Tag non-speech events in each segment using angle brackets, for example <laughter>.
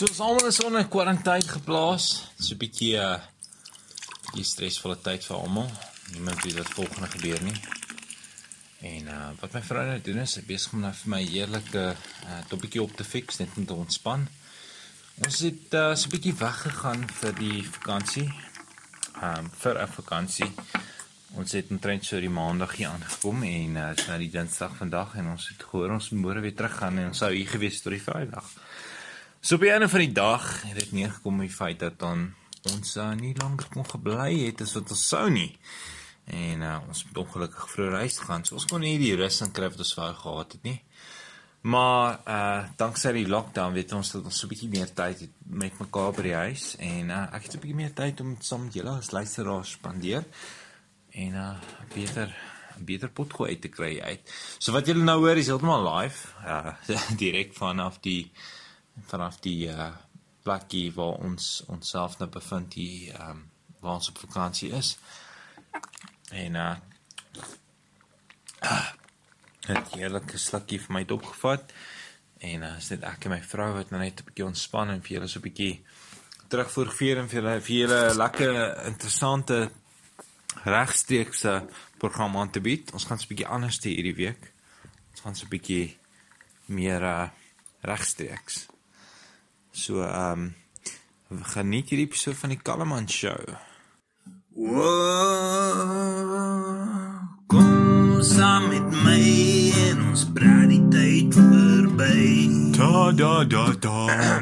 So ons almal is onder kwarantyne geplaas. Dit is 'n bietjie uh die stresvolle tyd vir almal. Niemand weet wat volgende gebeur nie. En uh wat my vrou nou doen is, sy besig om nou vir my heerlike uh toppetjie op te fix net om te ontspan. Ons het uh so 'n bietjie weggegaan vir die vakansie. Um vir 'n vakansie. Ons het omtrent so die maandag hier aangekom en uh dis nou die dinsdag vandag en ons het gehoor ons môre weer teruggaan en ons sou hier gewees tot die Vrydag. So op die einde van die dag het dit neergekom met die feit dat dan ons uh, nie langer kon gebly het as wat ons sou nie. En uh, ons het ongelukkig vroeg huis gegaan. So ons kon nie die rus en kry wat ons wou gehad het nie. Maar uh danksy die lockdown weet ons dat ons so 'n bietjie meer tyd het met mekaar by die huis en uh, ek het 'n bietjie meer tyd om saam met julle as luisteraars spandeer en uh beter beter potgoed uit te kry uit. So wat julle nou hoor is heeltemal live, uh <laughs> direk vanaf die vanaf die uh plekkie waar ons onsself nou bevind hier ehm um, waar ons op vakansie is. En uh het heerlike slukkie vir my dop gevat. En uh, is dit ek en my vrou wat nou net 'n bietjie ontspan en vir julle so 'n bietjie terugvoer gee en vir julle vir julle lekker interessante regstreekse program aan te bied. Ons gaan 'n bietjie anders te hierdie week. Ons gaan so 'n bietjie meer uh regstreeks. So ehm um, geniet hierdie episode van die Kalleman show. Kom saam met my en ons praat die tyd verby. Da da da da.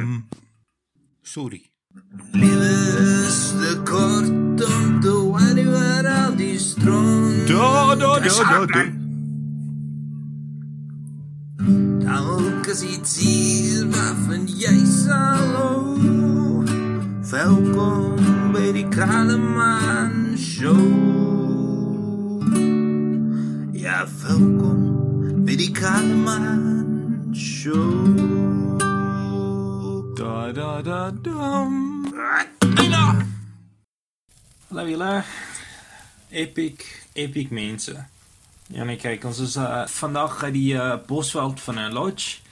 Sorry. Lewe is te kort om te worry oor al die stront. Da da da da da. Dalk is iets hier waarvan jy sal hou. Welkom by die Kaleman Show. Ja, welkom by die Kaleman Show. Da da da dam. Hallo julle. Epic, epic mense. Ja nee, kyk, ons is uh, vandag uit die uh, Bosveld van 'n lodge.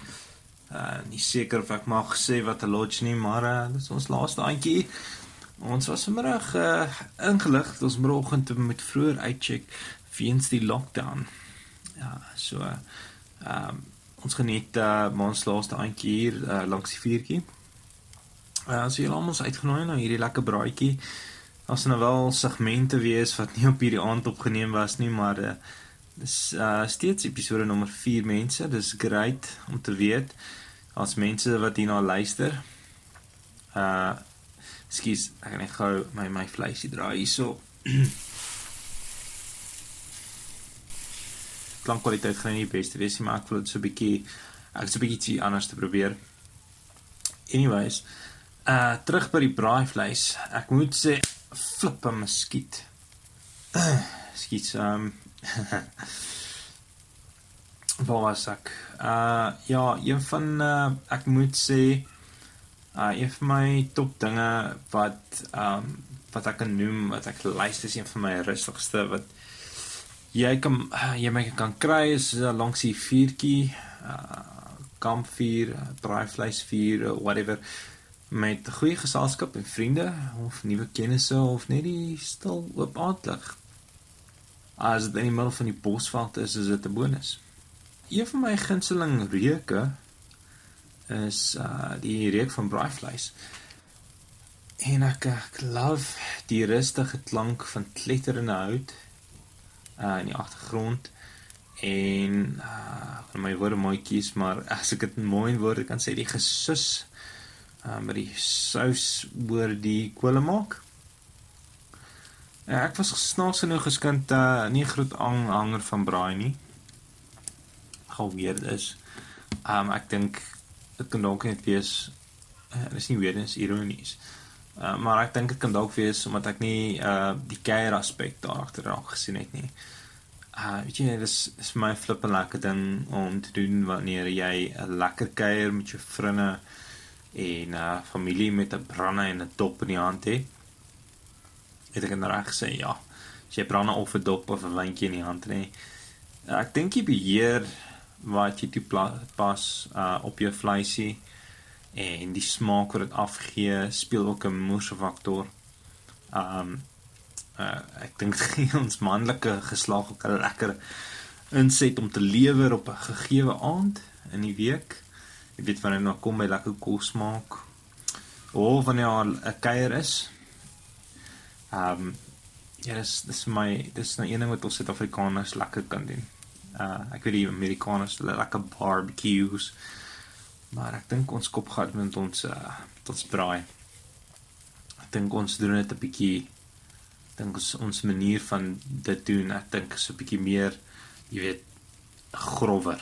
Uh nie seker of ek mag sê wat 'n lodge nie, maar uh dis ons laaste aandjie. Ons was vanmiddag uh ingelig dat ons môreoggend moet vroeër uitcheck weens die lockdown. Ja, so ehm um, ons geniet uh ons laaste aandjie hier uh, langs die vuurtjie. Uh so julle almal is uitgenooi na hierdie lekker braaitjie. As nou wel segmente wees wat nie op hierdie aand opgeneem was nie, maar uh dis uh steeds episode nommer 4 mense. Dis great om te weet as mense wat hierna luister. Uh Skus, ek gaan net gou my my vleisie draai hierso. <clears throat> Klankkwaliteit gaan nie die beste wees nie, maar ek wil dit so 'n bietjie ek so 'n bietjie anders te probeer. Anyways, uh terug by die braaivleis. Ek moet sê flippe muskiet. <clears throat> Skiet um <laughs> Waar was ek? Uh ja, een van uh ek moet sê uh een van my top dinge wat um wat ek kan noem wat ek luister is een van my rustigste wat jy kan uh, jy my kan kry is uh, langs die vuurtjie uh kampvuur, braaivleisvuur, whatever met goeie geselskap en vriende of nuwe kennisse of net die stil oop aandlig. As dit in die middel van die bosveld is, is dit 'n bonus. Een van my gunsteling reuke is uh die reuk van braaivleis. En ek ek love die rustige klank van kletterende hout uh in die agtergrond en uh my woorde mooi kies maar as ek dit in mooi woorde kan sê die gesus uh met die sous oor die kolle maak. Uh, ek was snaaks genoeg geskind uh nie groot aanhanger van braai nie. Gou weer is. Um ek dink dit kan dalk net wees uh, is nie weer eens ironies. Uh, maar ek dink dit kan dalk wees omdat ek nie uh die keier aspek daar agter raak gesien het nie. Uh weet jy, dis is my flippe lekker ding om te doen wanneer jy 'n lekker kuier met jou vriende en uh familie met 'n branne en 'n dop in die hand het. Het ek reg gesê ja. As jy branne of 'n dop of 'n wyntjie in die hand het. Ek dink jy beheer wat jy toe pas uh op jou vleisie en die smaak wat dit afgee speel ook 'n moerse faktor. Um uh ek dink <laughs> ons manlike geslag ook 'n lekker inset om te lewer op 'n gegeewe aand in die week. Jy weet wanneer nou kom by lekker kos maak of wanneer 'n kuier is. Um ja, dis dis my dis nou een ding wat ons Suid-Afrikaners lekker kan doen. Uh ek weet die Amerikaners hulle lekker barbecues. Maar ek dink ons kop gaan met ons uh tot braai. Ek dink ons doen dit 'n bietjie dink ons ons manier van dit doen, ek dink is 'n bietjie meer jy weet grower.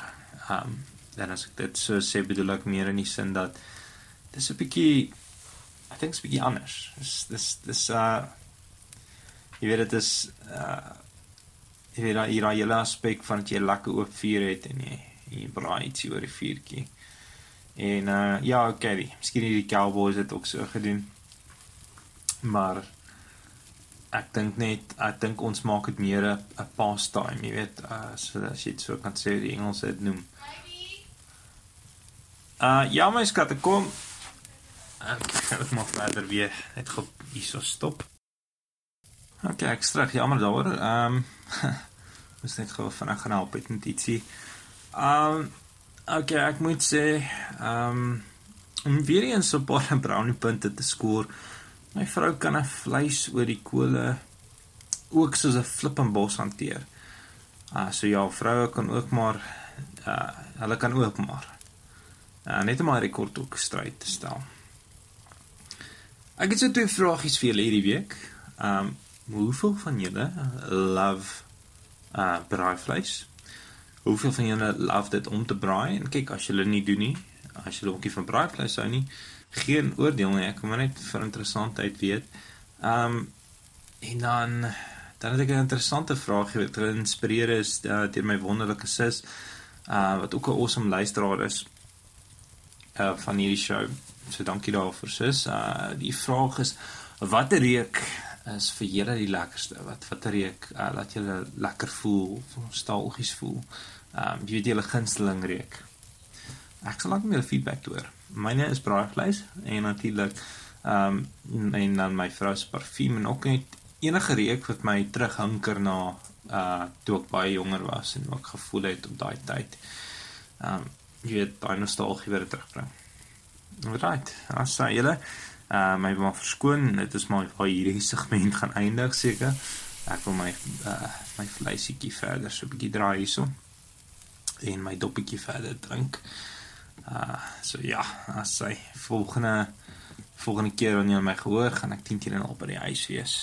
Um dan as ek dit so sê bedoel ek meer in die sin dat dis 'n bietjie ek dink 'n bietjie anders. Dis dis dis uh jy weet dit is uh jy weet daar hier hele aspek van dat jy lekker oop vuur het en jy en jy braai ietsie oor die vuurtjie. En uh ja, okay, die, miskien het die Cowboys dit ook so gedoen. Maar ek dink net ek dink ons maak dit meer 'n pastime, jy weet, uh so as jy dit so kan sê die Engels dit noem. Uh ja, my skat, ek kom. Ek <laughs> ek mag verder weer net gou hierso stop. Okay, ek strek jammer daaroor. Ehm <laughs> um, moet net gou vinnig gaan help met ietsie. Ehm um, okay, ek moet sê ehm um, om weer eens so paar <laughs> brownie punte te skoor. My vrou kan 'n vleis oor die kole ook soos 'n flippenbos hanteer. Ah, uh, so ja, vroue kan ook maar uh hulle kan ook maar uh, net om 'n rekord ook stryd te stel. Ek het so twee vragies vir julle hierdie week. Ehm um, hoeveel van julle love uh braaivleis? Hoeveel van julle love dit om te braai? En kyk, as julle nie doen nie, as julle ookie van braaivleis hou nie, geen oordeel nie. Ek kom maar net vir interessantheid weet. Um, en dan dan het ek 'n interessante vraag wat geïnspireer is uh, deur my wonderlike sis uh wat ook 'n awesome luisteraar is uh van hierdie show. So dankie daarvoor sis. Uh die vraag is watter reuk is vir julle die lekkerste? Wat watter reuk uh, laat julle lekker voel, nostalgies voel? Ehm um, jy weet julle gunsteling reuk. Ek sal net meer feedback hoor. Myne is braaivleis en natuurlik ehm um, en dan my vrou se parfuum en ook net enige reuk wat my terughinker na uh toe ek baie jonger was en ook gevoel het op daai tyd. Ehm um, jy weet daai nostalgie weer terugbring. Right. As jy julle uh my maar verskoon, dit is maar waar hierdie segment gaan eindig seker. Ek wil my uh my vleisietjie verder so 'n bietjie draai hierso en my doppietjie verder drink. Uh so ja, as jy volgende volgende keer wanneer jy my gehoor, gaan ek 10 teen al by die huis wees.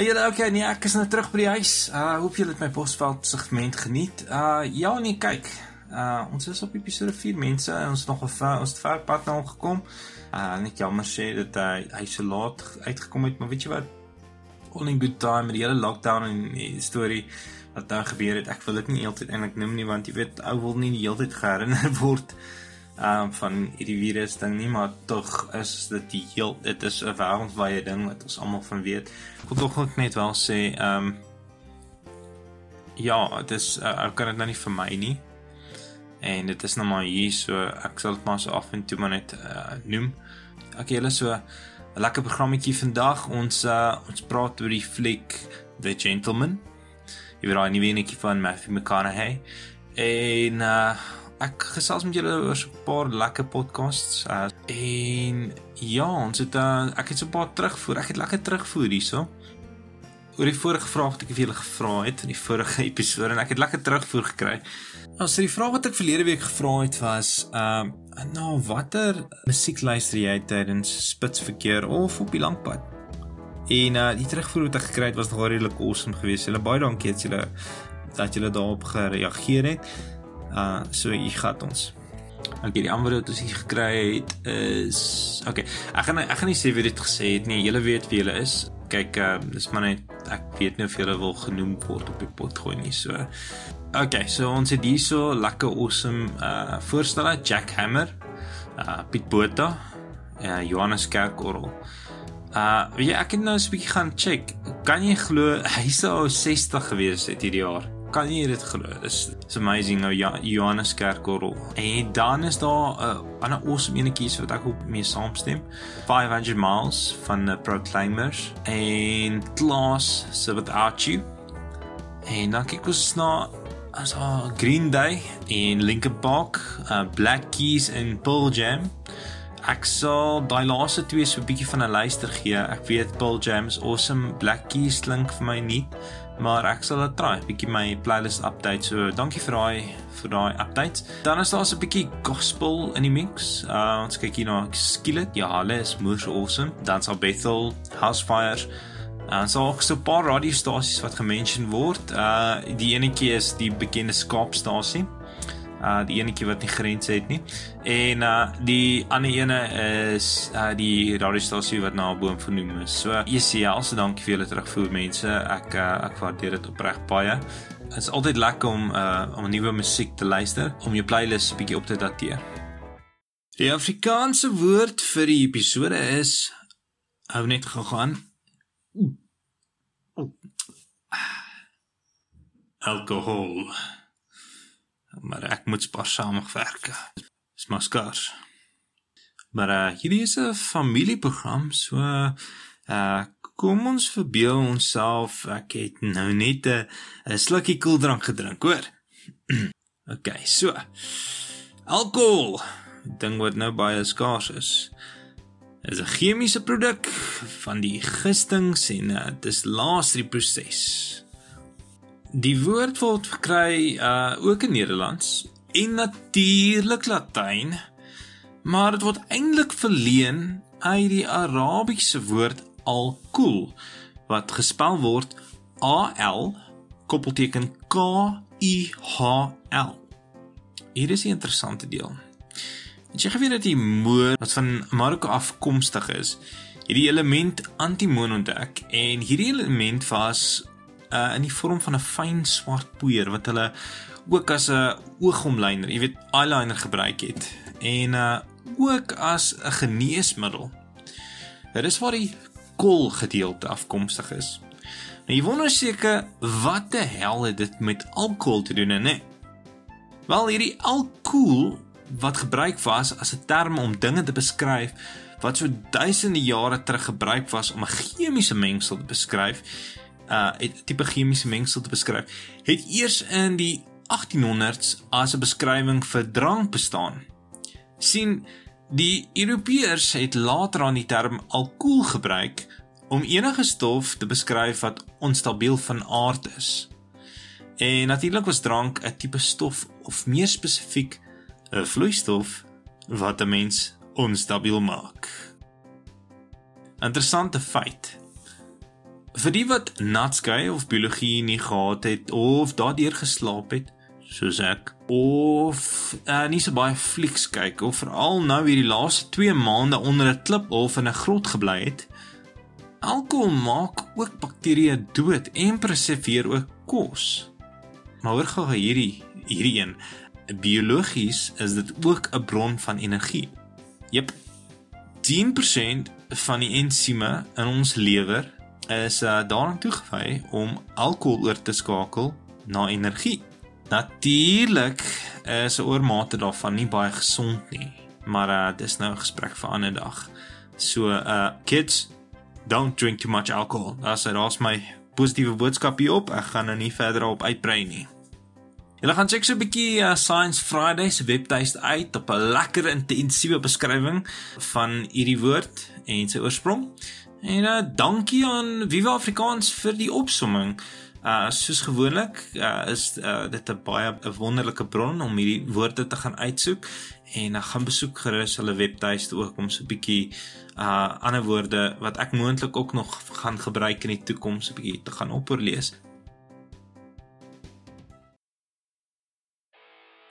Hey julle, okay, nee, ek is nou terug by die huis. Uh hoop julle het my posveld segment geniet. Uh ja nee, kyk. Uh ons is op episode 4 mense. Ons nog 'n ons het ver pad nou gekom. Uh net jammer sê dat hy hy so laat uitgekom het, maar weet jy wat? All in good time met die hele lockdown en die storie wat daar gebeur het. Ek wil dit nie heeltyd eintlik noem nie want jy weet ou wil nie die hele tyd geherinner <laughs> word um van hierdie virus ding nie, maar tog is dit die heel dit is 'n wêreldwye ding wat ons almal van weet. Ek wil tog ook net wel sê um ja, dit is uh, ek kan dit nou nie vir my nie. En dit is nou maar hier so ek sal dit maar so af en toe maar net uh, noem. Okay, julle so 'n lekker programmetjie vandag. Ons uh, ons praat oor die fliek The Gentleman. Jy weet daai nuwe enetjie van Matthew McConaughey. En uh ek gesels met julle oor so 'n paar lekker podcasts uh, en ja, ons het uh, ek het so 'n paar terugvoer. Ek het lekker terugvoer hierso. Oor die vorige vraag wat ek vir julle gevra het in die vorige <laughs> episode en ek het lekker terugvoer gekry. Nou, so die vraag wat ek verlede week gevra het was, ehm, uh, nou watter musiek luister jy tydens spitsverkeer of op die langpad? En uh die terugvoer wat ek gekry het was nogal redelik awesome geweest. Julle baie dankie dat julle dat julle daarop gereageer het. Uh so hier gaan ons. Okay, die antwoord wat ons hier gekry het is okay. Ek gaan ek gaan nie sê wie dit gesê het nie. Julle weet wie hulle is. Kyk, uh dis maar net ek weet nie of julle wil genoem word op die pot gooi nie. So Okay, so ons het hierso lekker awesome uh voorstelle Jack Hammer, uh Piet Botha uh, Johannes Kerkorrel. Uh jy ek het nou 'n bietjie gaan check. Kan jy glo <laughs> hy sou 60 gewees het hierdie jaar? Kan jy dit glo? Dis it's amazing nou ja, Johannes Kerkorrel. En dan is daar 'n uh, ander awesome enetjies wat ek ook mee saamstem. 500 Miles van the Proclaimers en Klaas se Without You. En dan kyk ons na as uh, Green Day en Linkin Park, uh, Black Keys en Pearl Jam. Ek sal daai laaste twee so 'n bietjie van 'n luister gee. Ek weet Pearl Jam is awesome, Black Keys klink vir my nie, maar ek sal dit try, bietjie my playlist update. So dankie vir daai vir daai updates. Dan is daar so 'n bietjie gospel in die mix. Uh ons kyk hier na Skillet. Ja, hulle is moeë awesome. Dan sal Bethel, Housefire En so ook so 'n paar radiostasies wat gemention word. Uh die enetjie is die bekende skaapstasie. Uh die enetjie wat nie grense het nie. En uh die ander ene is uh die radiostasie wat na 'n boom vernoem is. So ECL se dankie vir julle terugvoer mense. Ek uh, ek waardeer dit opreg baie. Dit is altyd lekker om uh om nuwe musiek te luister, om jou playlist 'n bietjie op te dateer. Die Afrikaanse woord vir die episode is hou net gegaan alkohol. Maar ek moet spaarsamig werk. Dis maar skaars. Maar uh, hierdie is 'n familieprogram, so uh kom ons verbeel onsself ek het nou net 'n 'n slukkie koeldrank gedrink, hoor. <clears throat> OK, so. Alkohol, ding wat nou baie skaars is is 'n chemiese produk van die gistings en uh, dis laaste proses. Die woord word gekry uh ook in Nederlands en natuurlik Latyn, maar dit word eintlik verleen uit die Arabiese woord alkool wat gespel word A L koppelteken K I H L. Hier is 'n interessante deel. Het jy geweet dat die moor wat van Marokko afkomstig is, hierdie element antimoon ontdek en hierdie element was uh in die vorm van 'n fyn swart poeier wat hulle ook as 'n oogomlyner, jy weet, eyeliner gebruik het en uh ook as 'n geneesmiddel. Dit is waar die kol gedeelte afkomstig is. Nou jy wonder seker wat die hel het dit met alkohol te doen, nee? Wel hierdie alkohol wat gebruik was as 'n term om dinge te beskryf wat so duisende jare terug gebruik was om 'n chemiese mengsel te beskryf, uh tipe chemiese mengsel te beskryf, het eers in die 1800s as 'n beskrywing vir drank bestaan. sien die Europeërs het later aan die term alkohol gebruik om enige stof te beskryf wat onstabiel van aard is. En natuurlik was drank 'n tipe stof of meer spesifiek 'n vloeistof wat 'n mens onstabiel maak. Interessante feit. Vir die wat natskei of biologie nie gehad het of daardeur geslaap het, soos ek, of uh, nie so baie flieks kyk of veral nou hierdie laaste 2 maande onder 'n klip of in 'n grot gebly het, alkohol maak ook bakterieë dood en preserveer ook kos. Maar hoor gou hierdie hierdie een biologies is dit ook 'n bron van energie. Jep. 10% van die ensieme in ons lewer is uh, daaraan toegewy om alkohol oor te skakel na energie. Natuurlik is 'n oormate daarvan nie baie gesond nie, maar uh, dis nou 'n gesprek vir 'n ander dag. So uh kids, don't drink too much alcohol. That's it. Daar's my positiewe boodskap hier op. Ek gaan nou nie verder op uitbrei nie. Julle gaan check so 'n bietjie uh, Science Friday se webtuiste uit op 'n lekker intensiewe beskrywing van hierdie woord en sy oorsprong. En uh, dankie aan Viva Afrikaans vir die opsomming. Uh soos gewoonlik uh, is uh, dit 'n baie 'n wonderlike bron om hierdie woorde te gaan uitsoek en uh, gaan besoek gerus hulle webtuiste ook om so 'n bietjie uh ander woorde wat ek moontlik ook nog gaan gebruik in die toekoms 'n bietjie te gaan opoorlees.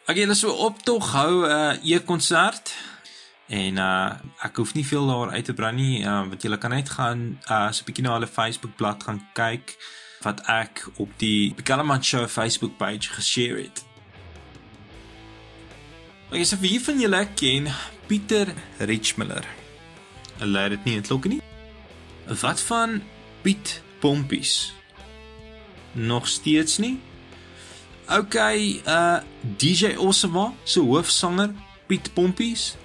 Ek het so optog hou 'n uh, e-konsert en uh ek hoef nie veel daar uit te brei nie uh, want julle kan net gaan uh so 'n bietjie na hulle Facebook bladsy gaan kyk wat ek op die Bekalman Show Facebook page geshare het. Ek is vir wie van julle ken Pieter Richmiller. lei dit nie in klokke nie. Wat van Piet Pompies? Nog steeds nie. OK, uh DJ Osama se hoofsanger Piet Pompies.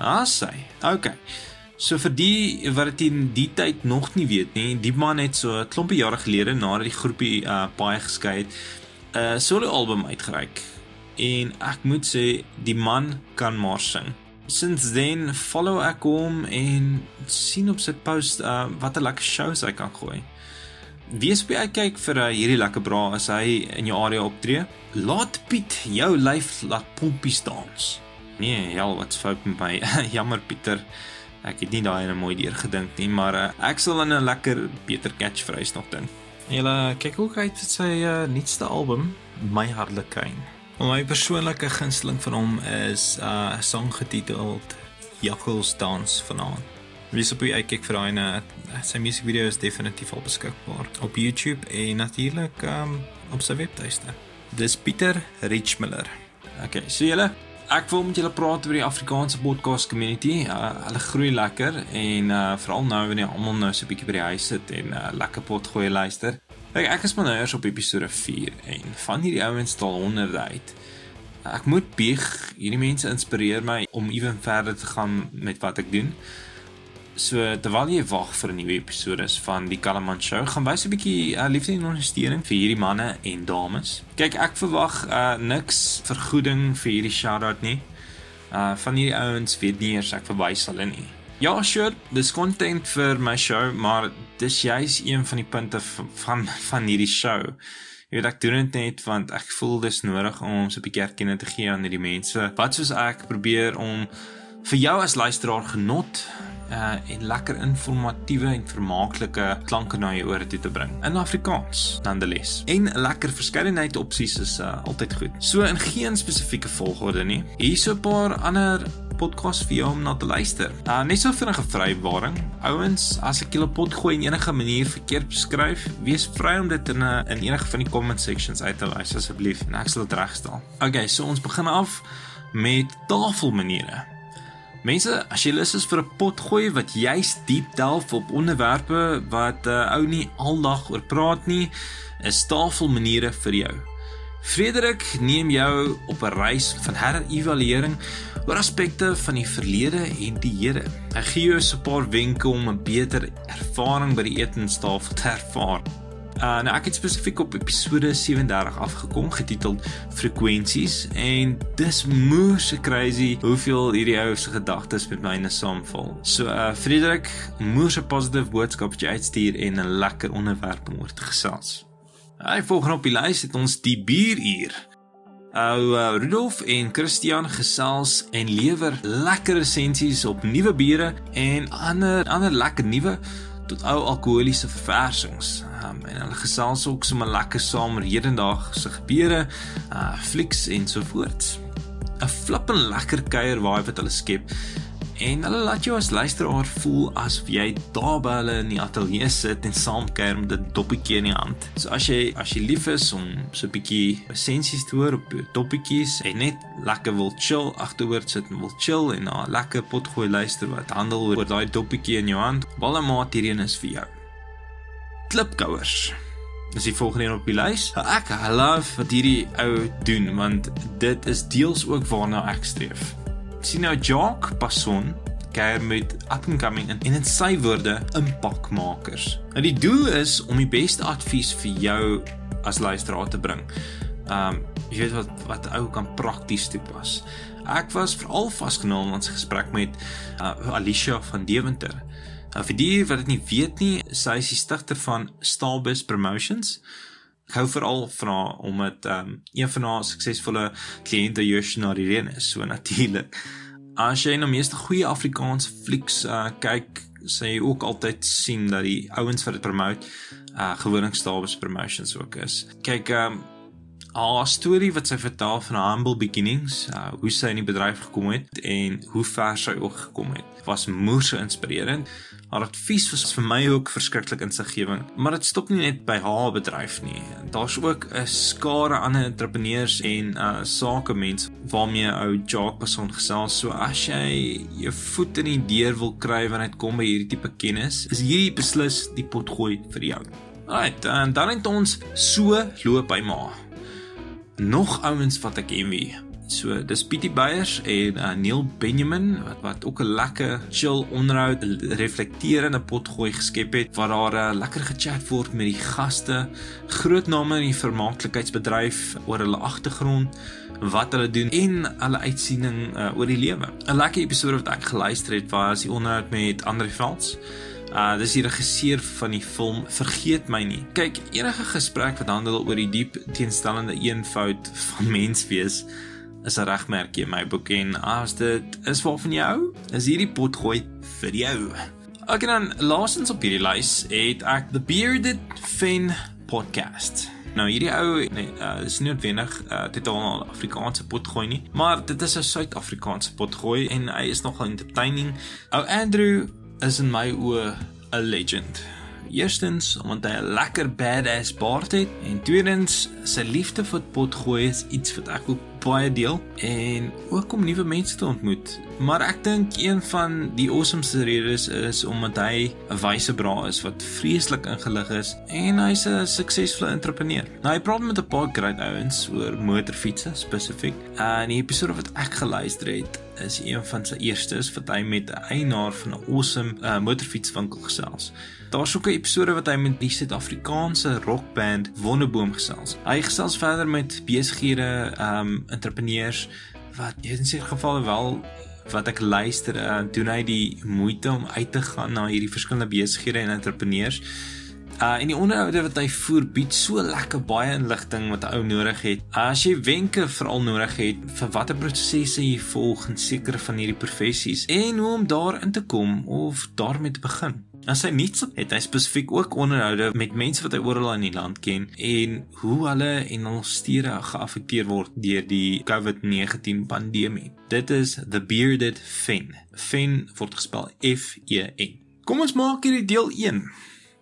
Ah, sy. OK. So vir die wat dit in die tyd nog nie weet nie, die man het so 'n klompie jare gelede nadat die groepie uh baie geskei het, 'n uh, solo album uitgereik. En ek moet sê die man kan maar sing. Since then follow ek hom en sien op sy post uh wat 'n lekker shows hy kan gooi. Wees by uitkyk vir uh, hierdie lekker bra as hy in jou area optree. Laat Piet jou lyf laat pompies dans. Nee, ja, wat's fout met my? <laughs> Jammer Pieter. Ek het nie daai in 'n mooi deur gedink nie, maar uh, ek sal in 'n lekker beter catchphrase nog dink. Julle kyk hoe hy dit sy uh, nuutste album, My Harlequin. My persoonlike gunsteling van hom is 'n uh, song getiteld Jakkals dans vanaand. Wie sou jy kyk vir daai uh, sy musiekvideo is definitief al beskikbaar op YouTube en natuurlik um, op sy webtuiste. Dis Pieter Richmiller. Okay, so julle Ek wil met julle praat oor die Afrikaanse podcast community. Uh, hulle groei lekker en uh, veral nou wanneer almal nou so 'n bietjie by die huis sit en uh, lekker pot gooi luister. Ek ek is maar nou eers op episode 4 en van hierdie ouens taal honderde uit. Ek moet bieg, hierdie mense inspireer my om ewen verder te gaan met wat ek doen. So terwyl jy wag vir 'n nuwe episode van die Kalaman Show, gaan wys 'n bietjie uh, liefde en ondersteuning vir hierdie manne en dames. Kyk, ek verwag uh, niks vergoeding vir hierdie shout-out nie. Uh van hierdie ouens weet nie eers ek verwys hulle nie. Ja, sure, dis content vir my show, maar dis juis een van die punte van van hierdie show. Jy weet ek doen dit net want ek voel dis nodig om so 'n bietjie erkenning te gee aan hierdie mense. Wat soos ek probeer om vir jou as luisteraar genot uh en lekker informatiewe en vermaaklike klanke na jou ore toe te bring in Afrikaans nonetheless. En lekker verskeidenheid opsies is uh altyd goed. So in geen spesifieke volgorde nie. Hierso 'n paar ander podcast vir jou om na te luister. Uh net so vinnige vrywaring. Ouens, as ek julle pot gooi in enige manier verkeerd beskryf, wees vry om dit in 'n in enige van die comment sections uit te wys asseblief en ek sal dit regstel. Okay, so ons begin af met tafelmaniere. Mense, as jy lus is vir 'n pot gooi wat juis diep delf op onderwerpe wat uh, ou nie aldag oor praat nie, is tafelmaniere vir jou. Frederik neem jou op 'n reis van herevaluering oor aspekte van die verlede en die hede. Hy gee jou 'n paar wenke om 'n beter ervaring by die etenstafel te ervaar. Uh, nou ek het spesifiek op episode 37 afgekom getiteld frekwensies en dis moeë crazy hoeveel hierdie ou se gedagtes met myne saamval. So uh Frederik, moeë positief boodskap wat jy uitstuur en 'n lekker onderwerp om oor te gesels. Hy volgende op die lys het ons die bieruur. Ou uh, Rudolf en Christian gesels en lewer lekker resensies op nuwe biere en ander ander lekker nuwe tot ou alkoholiese verversings. Um, en hulle gesels ook sommer lekker saam oor hedendaagse gebeure, uh flieks en so voort. 'n Flippin lekker kuier vibe wat hulle skep. En hulle laat jou as luisteraar voel asof jy daar by hulle in die ateljee sit en saam kuier met 'n doppietjie in die hand. So as jy as jy lief is om so 'n bietjie essensies te hoor op doppietjies en net lekker wil chill agteroor sit en wil chill en 'n lekker potgooi luister wat handel oor daai doppietjie in jou hand, baie maat hierheen is vir jou. Klipkouers. Dis die volgende een op die lys. Ek love wat hierdie ou doen want dit is deels ook waarna ek streef sien nou Jock Passon kuier met up and coming en in sy woorde impakmakers. Nou die doel is om die beste advies vir jou as luisteraar te bring. Um jy weet wat wat ou kan prakties toepas. Ek was veral vasgenaal in ons gesprek met uh, Alicia van Deventer. Nou vir die wat dit nie weet nie, sy is die stigter van Starbus Promotions. Ek hou veral vra om dit um een van haar suksesvolle kliënte Joshua Irene is so natuurlik. As jy na meeste goeie Afrikaanse flieks uh kyk, sê jy ook altyd sien dat die ouens wat dit promote uh gewoonlik Star Wars promotions ook is. Kyk um Haar storie wat sy vertel van haar humble beginnings, uh, hoe sy in die bedryf gekom het en hoe ver sy ook gekom het, was moeë inspirerend. Haar advies was vir my ook verskriklik insiggewend, maar dit stop nie net by haar bedryf nie. Daar's ook 'n skare ander entrepreneurs en uh sakemense waarmee ou Jacques Passon gesels. So as jy jou voet in die deur wil kry wanneer dit kom by hierdie tipe kennis, is hierdie beslis die potgooi vir jou. Right, en dan het ons so loop by ma. Nog ouens wat ek envy. So dis Pietie Beyers en uh, Neil Benjamin wat wat ook 'n lekker chill onderhoud reflekterende potgooi geskep het waar daar uh, lekker gechat word met die gaste, groot name in die vermaaklikheidsbedryf oor hulle agtergrond, wat hulle doen en hulle uitsiening uh, oor die lewe. 'n Lekker episode wat ek geluister het was die onderhoud met Andre Velds. Uh dis die regisseur van die film Vergeet my nie. Kyk, enige gesprek wat handel oor die diep teenstellende eenvoud van mens wees is 'n regmerkie in my boek en as dit is waarvan jy hou, is hierdie pot gooi vir jou. Ek dan laasens op hierdie lys het ek The Bearded Fin podcast. Nou hierdie ou nee, uh, is nie noodwendig uh, dit al Afrikaanse potgooi nie, maar dit is 'n Suid-Afrikaanse potgooi en hy is nogal entertaining. Ou Andrew is in my oë 'n legend. Eerstens omdat hy 'n lekker badass baard het en tweedens sy liefde vir potgooi is iets wat ek ook baie deel en ook om nuwe mense te ontmoet. Maar ek dink een van die awesomeste redes is omdat hy 'n wyse bra is wat vreeslik ingelig is en hy's 'n suksesvolle entrepreneur. Nou hy praat met 'n paar great ouens oor motorfietsse spesifiek. En die episode wat ek geluister het is een van sy eerstes wat hy met 'n eienaar van 'n awesome uh, motorfietswinkel gesels. Daar's ook 'n episode wat hy met die Suid-Afrikaanse rockband Wonderboom gesels. Hy gesels verder met besighede, ehm um, entrepreneurs wat in sy geval wel wat ek luister, uh, doen hy die moeite om uit te gaan na hierdie verskillende besighede en entrepreneurs. Uh en die onderhoude wat hy voer bied so lekker baie inligting wat 'n ou nodig het. As jy wenke veral nodig het vir watter prosesse jy volg in sekere van hierdie professies en hoe om daarin te kom of daarmee te begin. As hy niets het hy spesifiek ook onderhoude met mense wat hy oral in die land ken en hoe hulle en hul stede geaffekteer word deur die COVID-19 pandemie. Dit is The Bearded Fen. Fen word gespel F E N. Kom ons maak hierdie deel 1.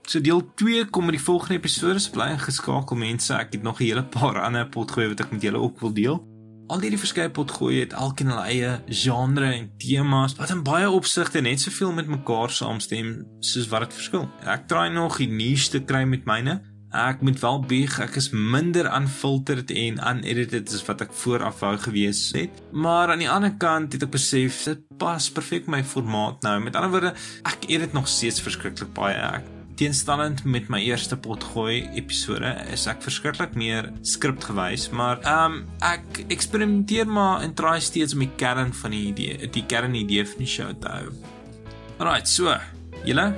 So deel 2 kom in die volgende episode. Bly ingeskakel mense. Ek het nog 'n hele paar <laughs> ander potgoeie wat ek met julle ook wil deel. Al hierdie verskeie potgoeie het elkeen hulle eie genre en temas wat in baie opsigte net soveel met mekaar saamstem soos wat dit verskil. Ek probeer nog die nuusste kry met myne. Ek moet wel bieg, ek is minder unfiltered en unedited as wat ek vooraf wou gewees het. Maar aan die ander kant het ek besef dit pas perfek my formaat nou. Met ander woorde, ek edit nog steeds verskriklik baie. Ek teenstandend met my eerste potgooi episode is ek verskriklik meer skripgewys, maar ehm um, ek eksperimenteer maar en try steeds om die kern van die idee, die kernidee van die show te hou. Alright, so, julle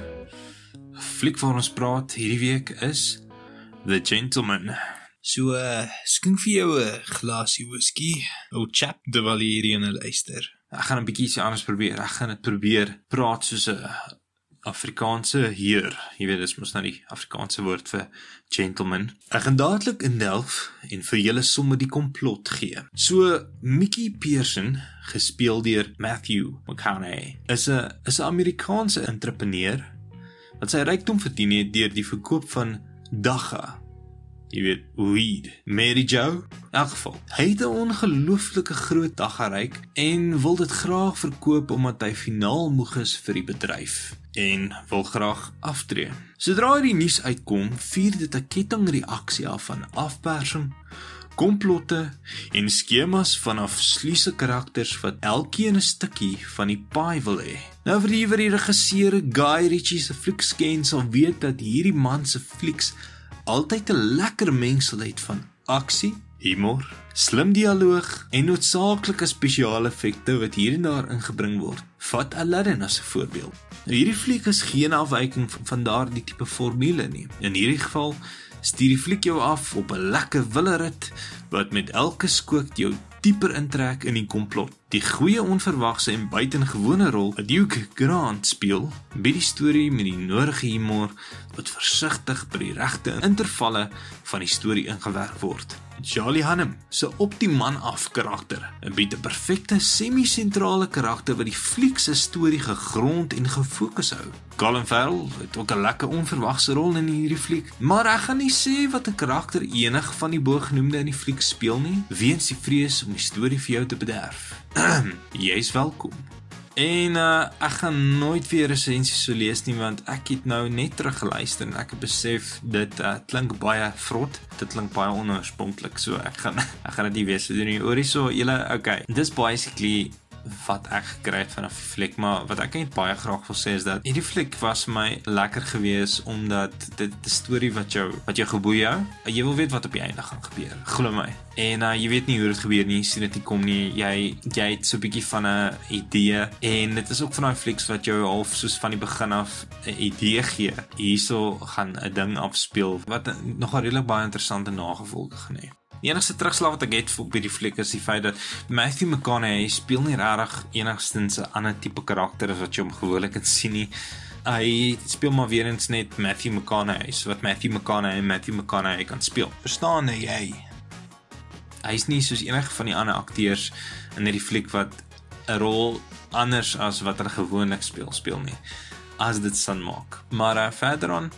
fliek vir ons praat hierdie week is The Gentleman. So, uh, skink vir jou 'n glasie whisky, ou chap, terwyl jy hierdie ene luister. Ek gaan 'n bietjie iets anders probeer. Ek gaan dit probeer praat soos 'n Afrikaanse heer. Jy weet dis mos nou die Afrikaanse woord vir gentleman. Ek gaan dadelik indelf en vir julle sommer die komplot gee. So Mickey Pearson, gespeel deur Matthew McConaughey, is 'n is 'n Amerikaanse entrepreneur wat sy rykdom verdien het deur die verkoop van dagga. Jy weet, weed. Mary Jo, in elk geval. Hy het 'n ongelooflike groot dagga ryk en wil dit graag verkoop omdat hy finaal moeg is vir die bedryf en wil graag aftree. Sodra die nuus uitkom, vier dit 'n kettingreaksie af van afpersing, komplotte en skemas van afsluise karakters wat elkeen 'n stukkie van die paai wil hê. Nou vir die vir die regisseur Guy Ritchie se fliekskens sal weet dat hierdie man se flieks altyd 'n lekker mengsel het van aksie, humor, slim dialoog en noodsaaklike spesiale effekte wat hier en daar ingebring word. Vat Aladdin as 'n voorbeeld. Nou hierdie fliek is geen afwyking van daardie tipe formule nie. In hierdie geval stuur die fliek jou af op 'n lekker willerit wat met elke skook jou dieper intrek in die komplot. Die goeie onverwagse en buitengewone rol wat Duke Grant speel, bied die storie met die nodige humor wat versigtig by die regte intervalle van die storie ingewerk word. Charlie Hunnam se optiman af karakter bied 'n perfekte semi-sentrale karakter wat die fliek se storie gegrond en gefokus hou. Colin Farrell het ook 'n lekker onverwagse rol in hierdie fliek, maar ek gaan nie sê wat 'n karakter enig van die bogenoemde in die fliek speel nie, weens die vrees om die storie vir jou te bederf. <clears throat> Jy's welkom. En uh ek gaan nooit weer resensies so lees nie want ek het nou net teruggeluister en ek het besef dit uh klink baie vrot. Dit klink baie onoorspronklik. So ek gaan <laughs> ek gaan dit nie weer so doen nie. Oorie so julle okay. Dis basically wat ek gekry het vanaf die fliek, maar wat ek net baie graag wil sê is dat hierdie fliek was vir my lekker gewees omdat dit 'n storie wat jou wat jou geboei hou. Jy wil weet wat op die einde gaan gebeur. Glo my. En uh, jy weet nie hoe dit gebeur nie, jy sien dit nie kom nie. Jy jy het so 'n bietjie van 'n idee en dit is ook van daai flieks wat jou half soos van die begin af 'n idee gee. Hierso gaan 'n ding afspeel wat nog 'n redelik baie interessante nagevolge gaan hê. Die enigste terugslag wat ek het op hierdie fliek is die feit dat Matthew McConaughey speel nie regtig enigstens 'n ander tipe karakter as wat jy hom gewoonlik kan sien nie. Hy speel maar weer eens net Matthew McConaughey, so wat Matthew McConaughey en Matthew McConaughey kan speel. Verstaan jy? Hy's nie soos enige van die ander akteurs in hierdie fliek wat 'n rol anders as wat hulle gewoonlik speel speel nie. As dit sin maak. Maar uh, verder aan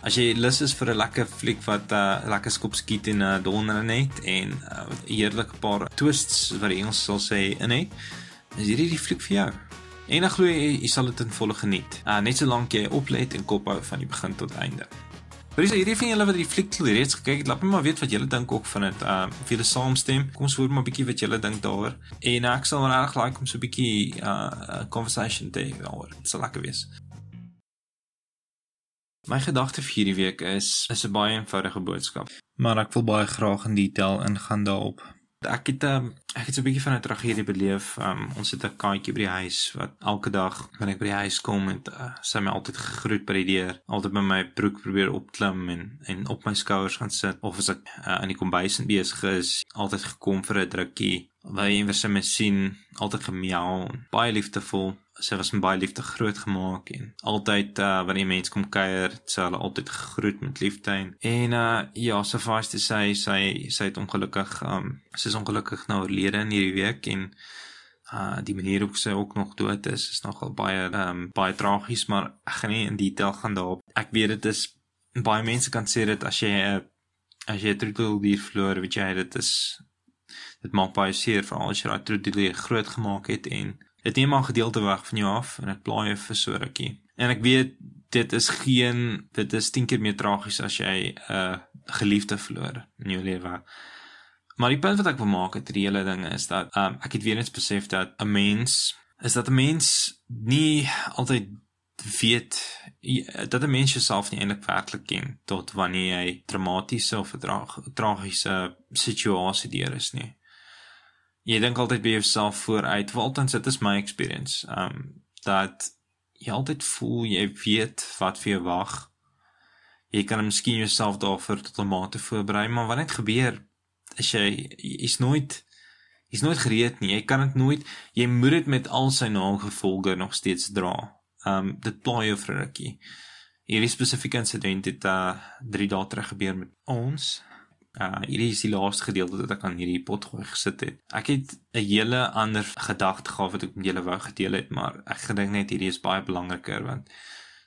As jy lus is vir 'n lekker fliek wat 'n uh, lekker skop skiet en 'n uh, donder net en 'n uh, heerlike paar twists wat die Engels sal sê in het, is hierdie die fliek vir jou. En ek glo jy, jy sal dit in volle geniet. Uh, net solank jy oplet en kop hou van die begin tot einde. Is hierdie van julle wat die fliek reeds gekyk het, laat my maar weet wat julle dink ook van dit. Uh of julle saamstem. Kom ons hoor maar 'n bietjie wat julle dink daaroor. En uh, ek sal regtig like om so 'n bietjie uh 'n conversation te hê daaroor. Dit sal lekker wees. My gedagte vir hierdie week is is 'n baie eenvoudige boodskap, maar ek wil baie graag in detail ingaan daarop. Ek het um, ek het so 'n bietjie van 'n tragedie beleef. Um, ons het 'n katjie by die huis wat elke dag wanneer ek by die huis kom het uh, sy my altyd gegroet by die deur, altyd by my broek probeer opklim en en op my skouers gaan sit of as ek uh, in die kombuis besig is, altyd gekom vir 'n drukkie. Wanneer jy vir my sien, altyd gemiau, baie liefdevol sy was met baie liefde groot gemaak en altyd uh, wanneer mense kom kuier, sy hulle altyd gegroet met liefde en uh, ja, so vas te sê sy sy het ongelukkig um sy is ongelukkig nou oorlede in hierdie week en uh die manier hoe sy ook nog dood is is nogal baie um baie tragies, maar ek gaan nie in detail gaan daarop. Ek weet dit is baie mense kan sê dit as jy as jy 'n troeteldier verloor, weet jy dit is dit maak baie seer veral as jy daai troeteldier groot gemaak het en dit neem maar 'n gedeelte weg van jou af en dit plaai jou vir so rukkie. En ek weet dit is geen dit is 10 keer meer tragies as jy 'n uh, geliefde verloor in jou lewe. Maar die punt wat ek wil maak uit die hele ding is dat um, ek het weer eens besef dat 'n mens is dat 'n mens nie altyd weet dat 'n mens jouself nie eintlik werklik ken tot wanneer jy traumatiese of 'n tragiese situasie deur is nie jy dink altyd by jouself vooruit. Waltans dit is my experience. Um dat jy altyd voel jy weet wat vir jou wag. Jy kan miskien jouself daarvoor tot 'n mate voorberei, maar wanneer dit gebeur, is jy is nooit is nooit gereed nie. Jy kan dit nooit jy moet dit met al sy nagevolge nog steeds dra. Um dit plaai jou vir rukkie. Hierdie spesifieke insident het uh 3 dae terug gebeur met ons Uh hierdie is die laaste gedeelte wat ek aan hierdie pot gooi gesit het. Ek het 'n hele ander gedagte gehad wat ek met julle wou gedeel het, maar ek gedink net hierdie is baie belangriker want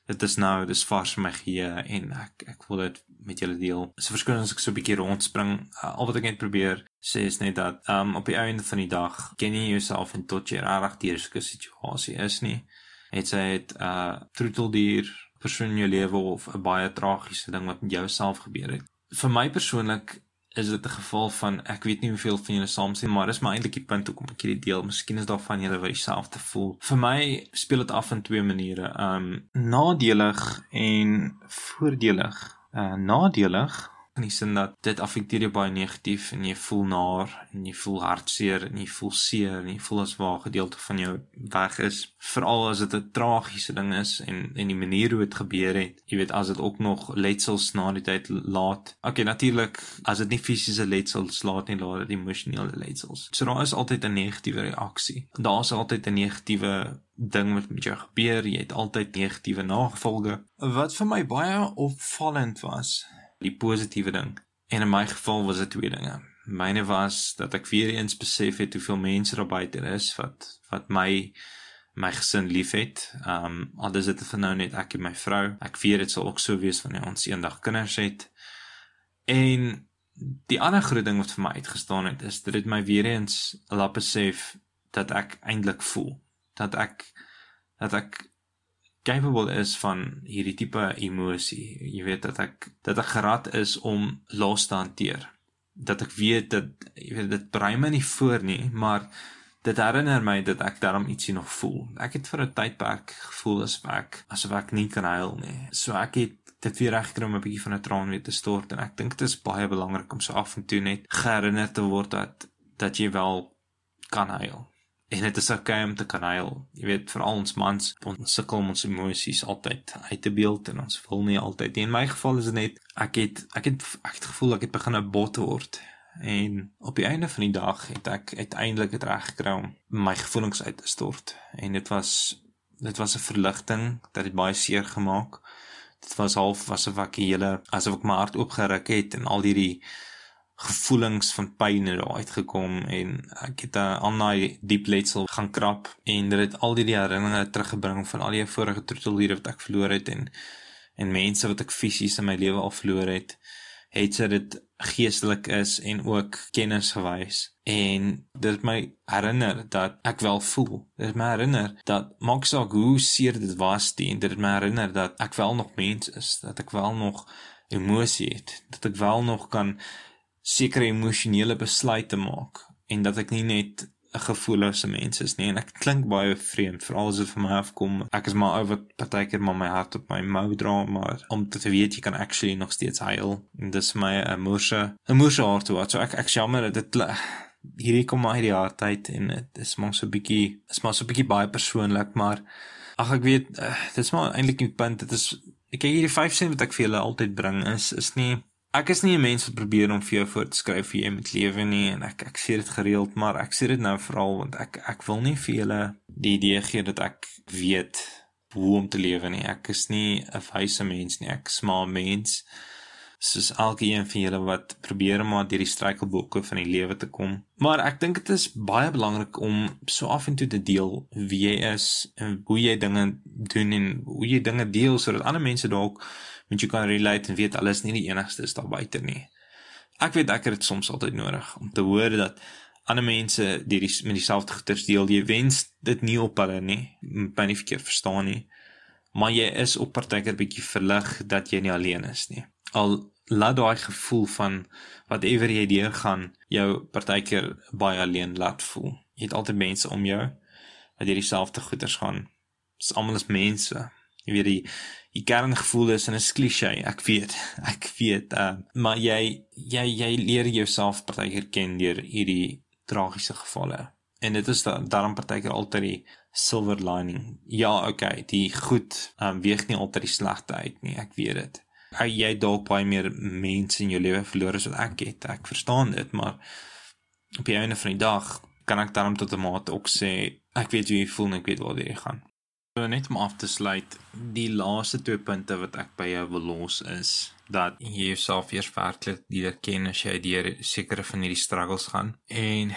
dit is nou dis vars vir my geheue en ek ek wil dit met julle deel. So verskoon as ek so 'n bietjie rondspring. Uh, al wat ek net probeer sê is net dat um op die einde van die dag ken jy jouself en tot jy regtig so 'n situasie is nie. Het sy het uh troeteldier persoon in jou lewe of 'n baie tragiese ding wat met jou self gebeur het vir my persoonlik is dit 'n geval van ek weet nie hoeveel van julle saamstem maar dis maar eintlik die punt hoekom ek hierdie deel. Miskien is daar van julle wat dieselfde voel. Vir my speel dit af in twee maniere. Um nadelig en voordelig. Uh nadelig in die sin dat dit affekteer jou baie negatief en jy voel naar en jy voel hartseer en jy voel seer en jy voel as waar gedeelte van jou weg is. Veral as dit 'n tragiese ding is en en die manier hoe dit gebeur het. Jy weet as dit ook nog letsels na die tyd laat. Okay natuurlik as dit nie fisiese letsels laat nie laat dit emosionele letsels. So daar is altyd 'n negatiewe reaksie. Daar's altyd 'n negatiewe ding wat met jou gebeur. Jy het altyd negatiewe nagevolge. Wat vir my baie opvallend was die positiewe ding. En in my geval was dit twee dinge. Myne was dat ek weer eens besef het hoeveel mense daar buite is wat wat my my gesin liefhet. Um al dis dit vir nou net ek en my vrou. Ek weet dit sal ook so wees wanneer ons eendag kinders het. En die ander groot ding wat vir my uitgestaan het is dat dit my weer eens laat besef dat ek eintlik voel dat ek dat ek capable is van hierdie tipe emosie. Jy weet dat ek dat ek gerad is om los te hanteer. Dat ek weet dat jy weet dit brei my nie voor nie, maar dit herinner my dat ek daarom ietsie nog voel. Ek het vir 'n tydperk gevoel asof ek asof ek nie kan huil nie. So ek het dit weer regkry om 'n bietjie van 'n traan weer te stort en ek dink dit is baie belangrik om so af en toe net herinner te word dat dat jy wel kan huil en dit is okay om te kan huil. Jy weet, vir al ons mans, ons sukkel om ons emosies altyd uit te beeld en ons wil nie altyd nie. In my geval is dit net ek het ek het ek het gevoel ek het begin 'n bot word. En op die einde van die dag het ek uiteindelik dit reg gekry om my gevoelens uit te stort. En dit was dit was 'n verligting dat dit baie seer gemaak. Dit was half asof ek die hele asof ek my hart oopgeruk het en al hierdie gevoelens van pyn het daar uitgekom en ek het aan daai diep letsel gaan krap en dit het al die herinneringe teruggebring van al die vorige troeteldiere wat ek verloor het en en mense wat ek fisies in my lewe al verloor het het sy dit geestelik is en ook kennis gewys. En dit my herinner dat ek wel voel. Dit my herinner dat maak saak hoe seer dit was die en dit my herinner dat ek wel nog mens is dat ek wel nog emosie het dat ek wel nog kan sekere emosionele besluite maak en dat ek nie net 'n gevoellose mens is nie. En ek klink baie vreemd veral as dit vir my afkom. Ek is maar ou wat partykeer maar my hart op my mou dra maar om te weet jy kan actually nog steeds huil. En dis my 'n moorse 'n moorse hart toe so ek ek jammer dit hierdie kom maar hierdie hardheid en dit is maar so bietjie is maar so bietjie baie persoonlik maar ag ek weet uh, dit is maar eintlik die punt. Dit is ek kyk hierdie 5 sent wat ek vir julle altyd bring is is nie Ek is nie 'n mens wat probeer om vir jou voor te skryf hoe jy moet lewe nie en ek ek sê dit gereeld, maar ek sê dit nou veral want ek ek wil nie vir julle die idee gee dat ek weet hoe om te lewe nie. Ek is nie 'n wyse mens nie. Ek is maar 'n mens soos elke een van julle wat probeer om maar deur die struikelblokke van die lewe te kom. Maar ek dink dit is baie belangrik om so af en toe te deel wie jy is en hoe jy dinge doen en hoe jy dinge deel sodat ander mense dalk want jy kan relate en weet alles nie die enigste is daar buite nie. Ek weet ek het dit soms altyd nodig om te hoor dat ander mense die, die met dieselfde goeders deel. Jy wens dit nie op hulle nie, by nie verkeerd verstaan nie. Maar jy is op partykeer bietjie verlig dat jy nie alleen is nie. Al laat daai gevoel van whatever jy deur gaan jou partykeer baie alleen laat voel. Jy het altyd mense om jou wat jy dieselfde goeders gaan. Dis almal is mense. Jy weet die die kerngevoel is en 'n klise, ek weet. <laughs> Ek weet, uh, maar jy jy jy leer jouself partykeer ken deur hierdie tragiese gevalle. En dit is dan daarom partykeer altyd die silver lining. Ja, okay, die goed um, weeg nie altyd die slegte uit nie, ek weet dit. Hy jy dalk baie meer mense in jou lewe verloor as wat ek het. Ek verstaan dit, maar op die einde van die dag kan ek daarom tot 'n mate ook sê ek weet hoe jy voel en ek weet waar jy gaan. So net om af te sluit, die laaste twee punte wat ek by jou wil los is dat jy jouself eers werklik leer ken as jy deur sekere van hierdie struggles gaan. En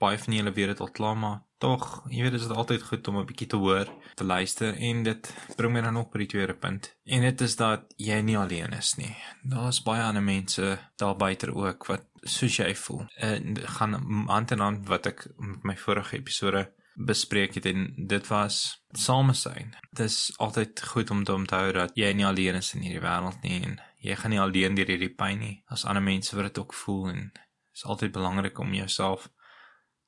baie van julle weet dit al klaar, maar tog, jy weet dit is altyd goed om 'n bietjie te hoor, te luister en dit bring my dan ook by die tweede punt. En dit is dat jy nie alleen is nie. Daar's baie ander mense daar buite ook wat soos jy voel. En gaan hand in hand wat ek met my vorige episode bespreek het en dit was samesyn. Dit is altyd goed om te onthou dat jy nie alleen is in hierdie wêreld nie en jy gaan nie alleen deur hierdie pyn nie. As ander mense wat dit ook voel en dit is altyd belangrik om jouself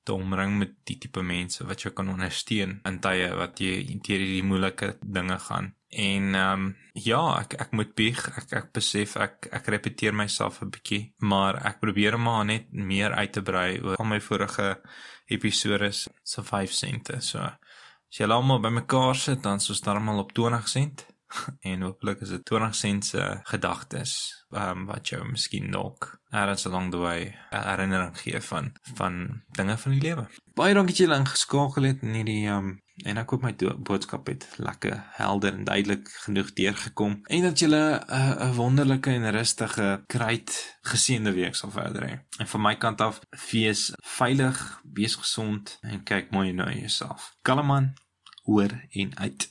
te omring met die tipe mense wat jou kan ondersteun in tye wat jy deur hierdie moeilike dinge gaan. En ehm um, ja, ek ek moet bieg. Ek ek besef ek ek repeteer myself 'n bietjie, maar ek probeer maar net meer uit te brei oor al my vorige episode se 5 sente. So as jy almal bymekaar sit, dan is ons darmal op 20 sent <laughs> en hopelik is dit 20 sent se gedagtes ehm um, wat jou miskien dalk ergens along the way herinnering gee van van dinge van die lewe. Baie dankie dat julle ingeskakel het in hierdie ehm um, en ek hoop my boodskap het lekker helder en duidelik genoeg deurgekom en dat julle 'n uh, wonderlike en rustige kruit geseënde week sal verder hê. En van my kant af, wees veilig, wees gesond en kyk mooi na jouself. Kalman, hoor en uit.